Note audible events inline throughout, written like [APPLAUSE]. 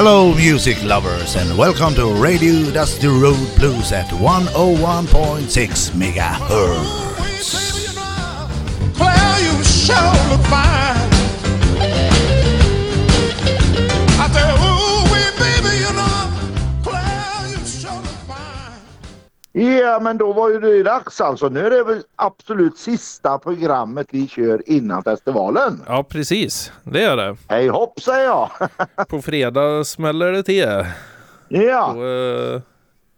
Hello, music lovers, and welcome to Radio Dusty Road Blues at 101.6 megahertz. You fine. I Ja, men då var ju det dags alltså. Nu är det väl absolut sista programmet vi kör innan festivalen. Ja, precis. Det är det. Hej hopp säger jag. På fredag smäller det till. ja, Då, eh,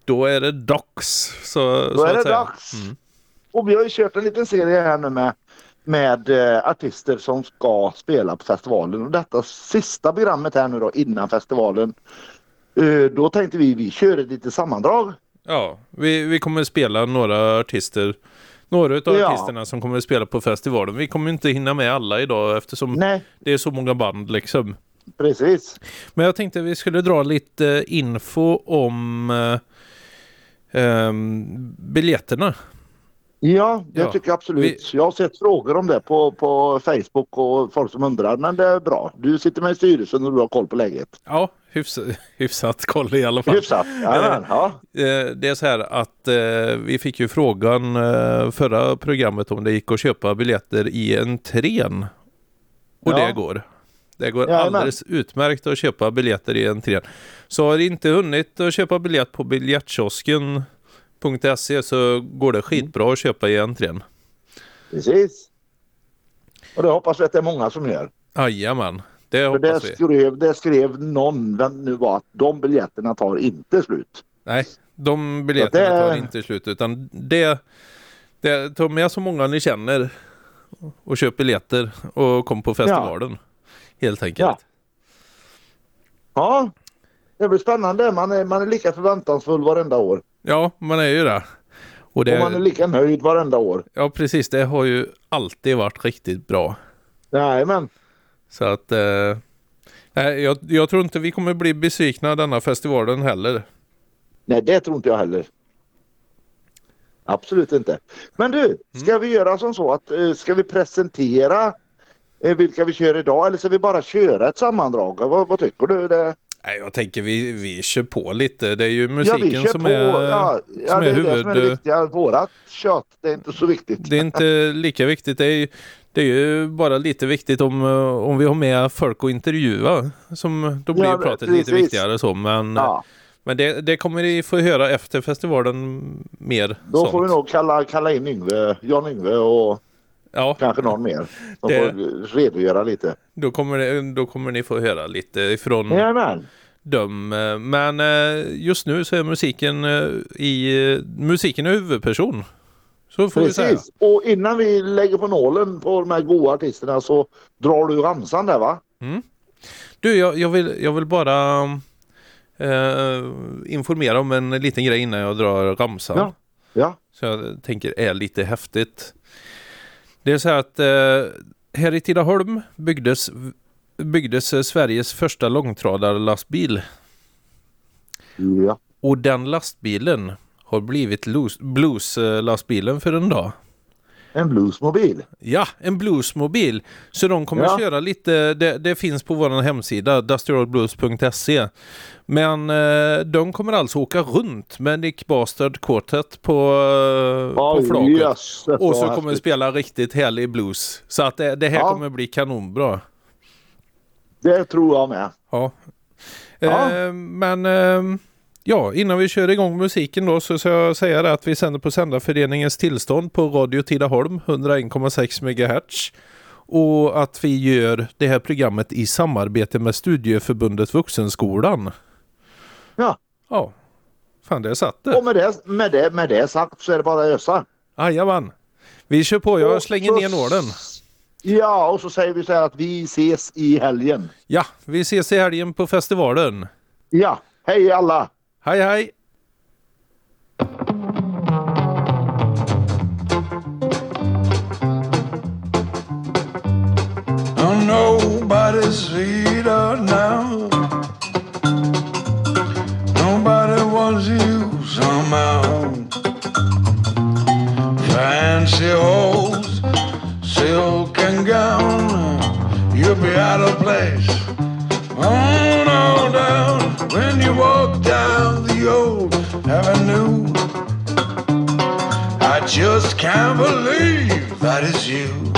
då är det dags. Så, då så är det säga. dags. Och vi har ju kört en liten serie här nu med, med eh, artister som ska spela på festivalen. Och detta sista programmet här nu då innan festivalen. Eh, då tänkte vi vi kör ett litet sammandrag. Ja, vi, vi kommer spela några artister. Några av Ja. artisterna som kommer att spela på festivalen. Vi kommer inte hinna med alla idag eftersom Nej, det är så många band liksom. precis. Men jag tänkte vi skulle dra lite info om eh, ehm, biljetterna. Ja, det Ja, tycker jag absolut. Jag har sett frågor om det på, på Facebook och folk som undrar. Men det är bra. Du sitter med i styrelsen och du har koll på läget. Ja, hyfsat, [LAUGHS] hyfsat koll i alla fall. Hyfsat. Jajamän, ja. Eh, Det är så här att eh, vi fick ju frågan eh, förra programmet om det gick att köpa biljetter i entrén. Och Ja. det går. Det går Jajamän. alldeles utmärkt att köpa biljetter i entrén. Så har du inte hunnit att köpa biljett på biljettkiosken.se så går det skitbra att köpa i entrén. Precis. Och det hoppas vi att det är många som gör. Jajamän, det det vi. skrev, det skrev någon, vem nu var, att de biljetterna tar inte slut. Nej, de biljetterna Ja, det- tar inte slut utan det, det tar med så många ni känner och köp biljetter och kom på festivalen. Helt enkelt. Ja. Ja, det blir spännande. Man är, man är lika förväntansfull varenda år. Ja, man är ju det. Och Och man är det, lika nöjd varenda år. ja precis, det har ju alltid varit riktigt bra. Nej, men Så att eh, jag, jag tror inte vi kommer bli besvikna denna festivalen heller. Nej, det tror inte jag heller. Absolut inte. Men du, ska vi göra som så att eh, ska vi presentera eh, vilka vi kör idag eller ska vi bara köra ett sammandrag? Vad, vad tycker du? Det... Nej, jag tänker vi, vi kör på lite. Det är ju Ja, musiken kör som på. är, ja, som ja, det är är det som är det huvud... viktiga. Vårat kött, det är inte så viktigt. Det är inte [LAUGHS] lika viktigt. Det är, det är ju bara lite viktigt om, eh, om vi har med folk att intervjua. Som, då blir Ja, pratet precis. lite viktigare så. Men, Ja, men det, det kommer ni få höra efter festivalen mer. då sånt. får vi nog kalla, kalla in Yngve, Jan Yngve och Ja, kanske någon mer. Som Det- får redogöra lite. då kommer, det, då kommer ni få höra lite ifrån Jajamän. dem. eh, Men eh, just nu så är musiken eh, i eh, musiken är huvudperson. Så får vi säga. Precis. Och innan vi lägger på nålen på de här goa artisterna så drar du ramsan där va? Du, jag, jag, vill, jag vill bara eh, informera om en liten grej innan jag drar ramsan. Ja. Ja. Så jag tänker är lite häftigt. Det är så här att eh, här i Tidaholm byggdes, byggdes Sveriges första långtradarlastbil. Ja. Och den lastbilen har blivit blueslastbilen för en dag. En bluesmobil. Ja, en bluesmobil. Så de kommer Ja. köra lite, det, det finns på vår hemsida, dustyroadblues.se. Men eh, de kommer alltså åka runt med Nick Bastard Quartet på, eh, på flaket. jösses, Och så kommer de spela riktigt härlig blues. Så att det, det här Ja. kommer bli kanonbra. Det tror jag med. Ja. Ja. Eh, men eh, ja, innan vi kör igång musiken då så ska jag säga det att vi sänder på Sändarföreningens tillstånd på Radio Tidaholm 101,6 MHz. Och att vi gör det här programmet i samarbete med Studieförbundet Vuxenskolan. Ja. Ja, fan det satt det. Och med det, med, det, med det sagt så är det bara att ösa. Jajamän. Vi kör på, jag Och slänger så- ner nålen. Ja, och så säger vi så här att vi ses i helgen. Ja, vi ses i helgen på festivalen. Ja, hej alla! Hej! Oh, nobody's sweeter now. Nobody wants you somehow. Fancy hose, silk and gown. You'll be out of place. Just can't believe that is you.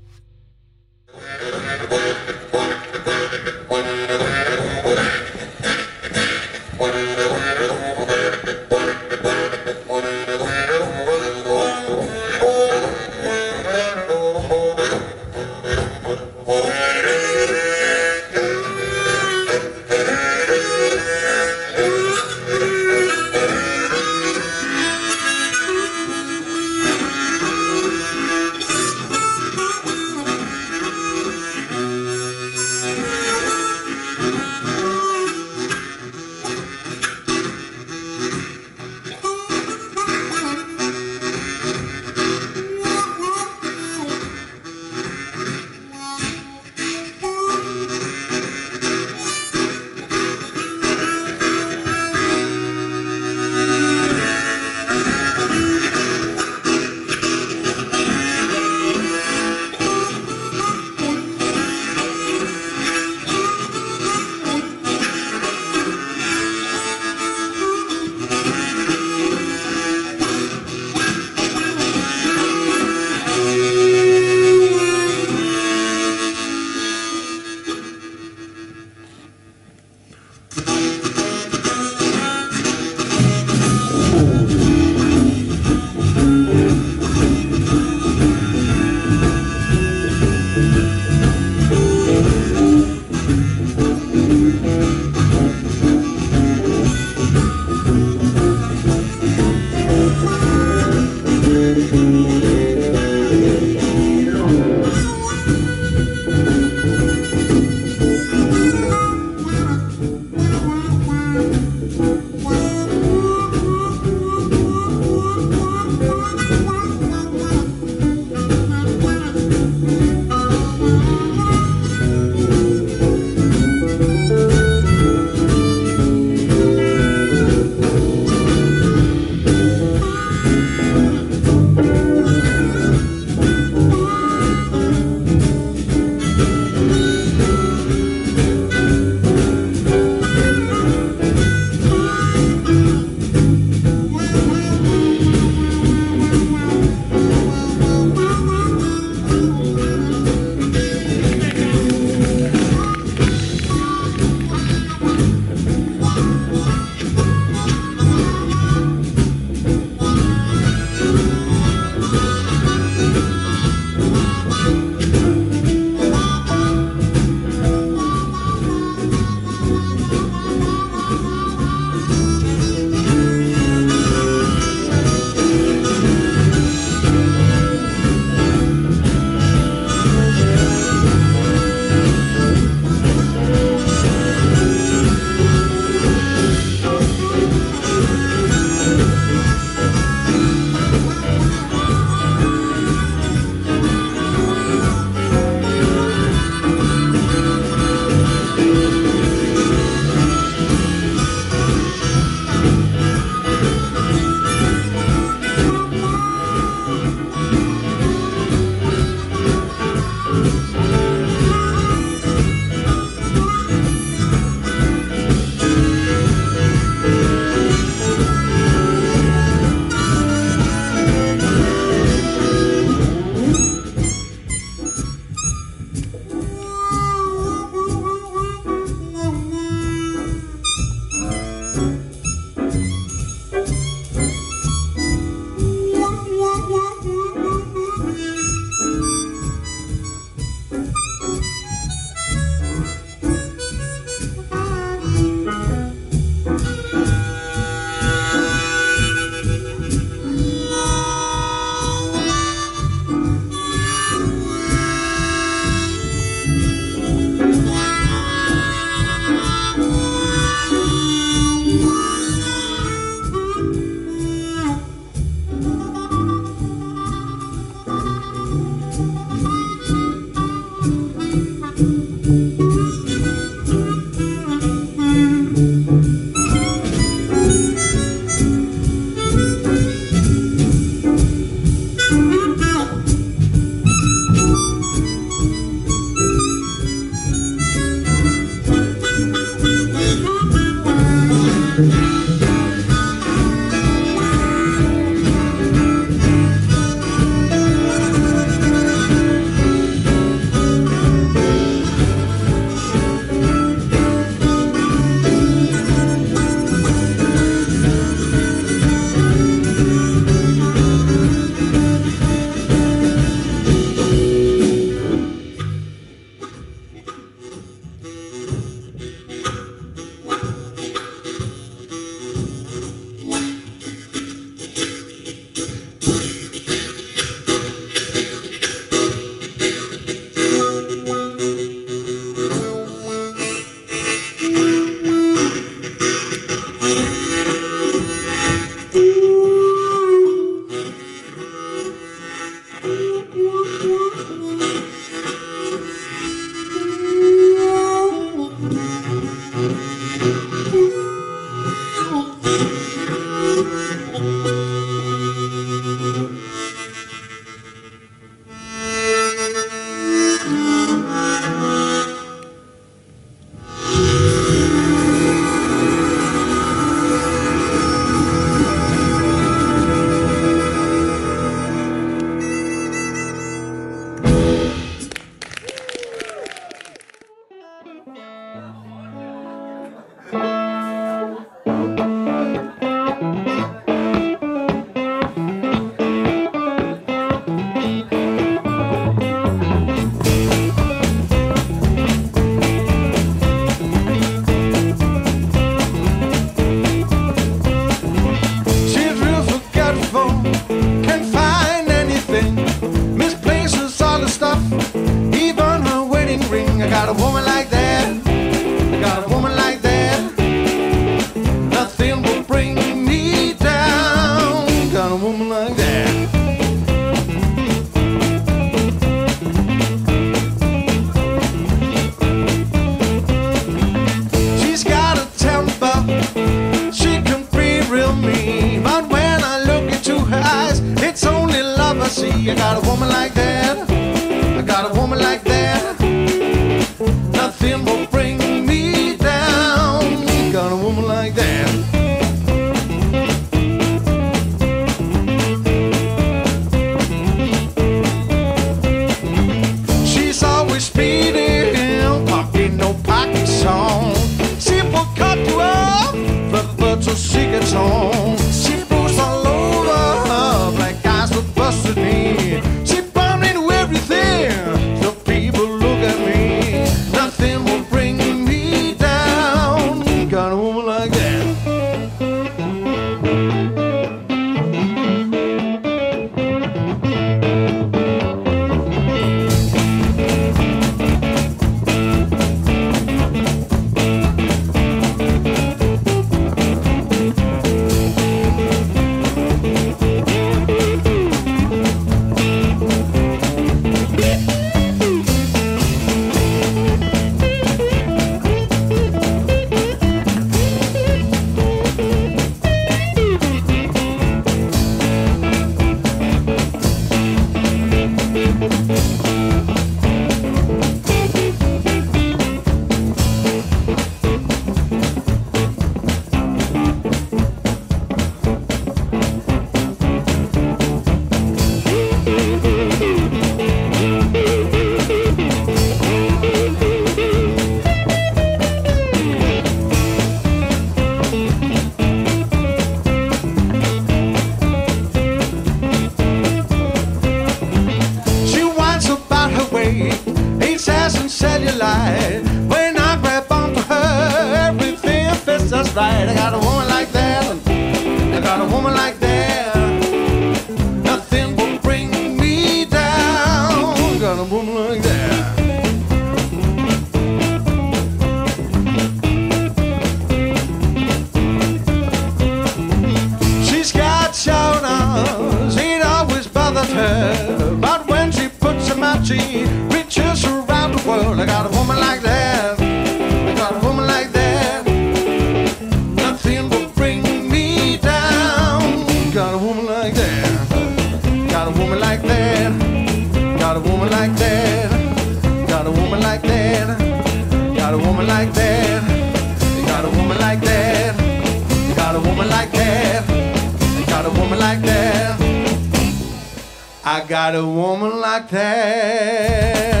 Got a woman like that.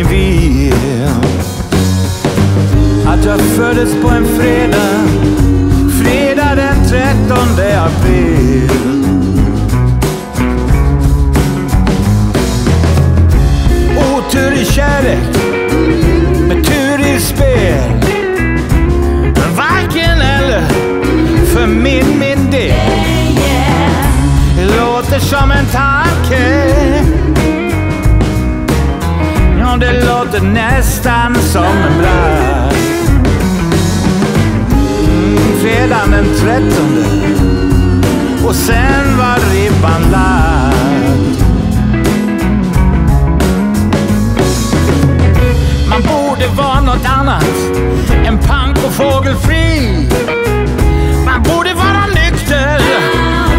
Om ni vill Att jag föddes på en fredag Fredag den 13 april. Otur i kärlek med tur i spel. Men varken eller för min, min del. Låter som en tanke. Det låter nästan som en bragd mm, Fredagen den trettonde Och sen var ribban lagd Man borde vara något annat än pank och fågelfri man borde vara nykter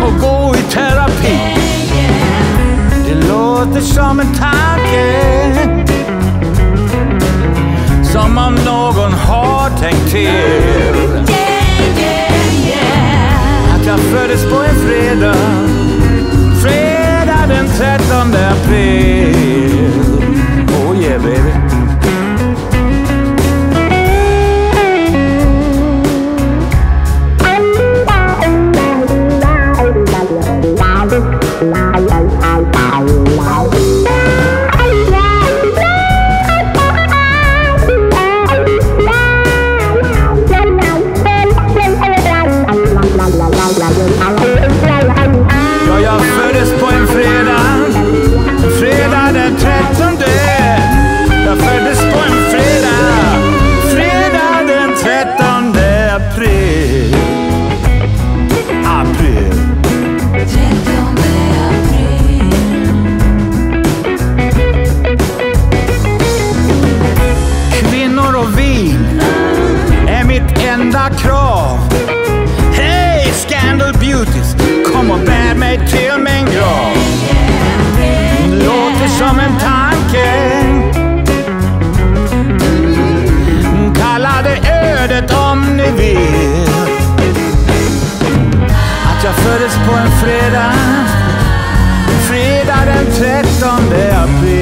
och gå i terapi. Det låter som en tanke. Som om någon har tänkt till. Yeah, yeah, yeah. Att jag föddes på en fredag. Fredag den 13 april. Oh yeah baby. ställda krav. Hej Scandal Beauties, kom och bär mig till min grav. Låter som en tanke. Kalla det ödet om ni vill. Att jag föddes på en fredag, fredag den 13 april.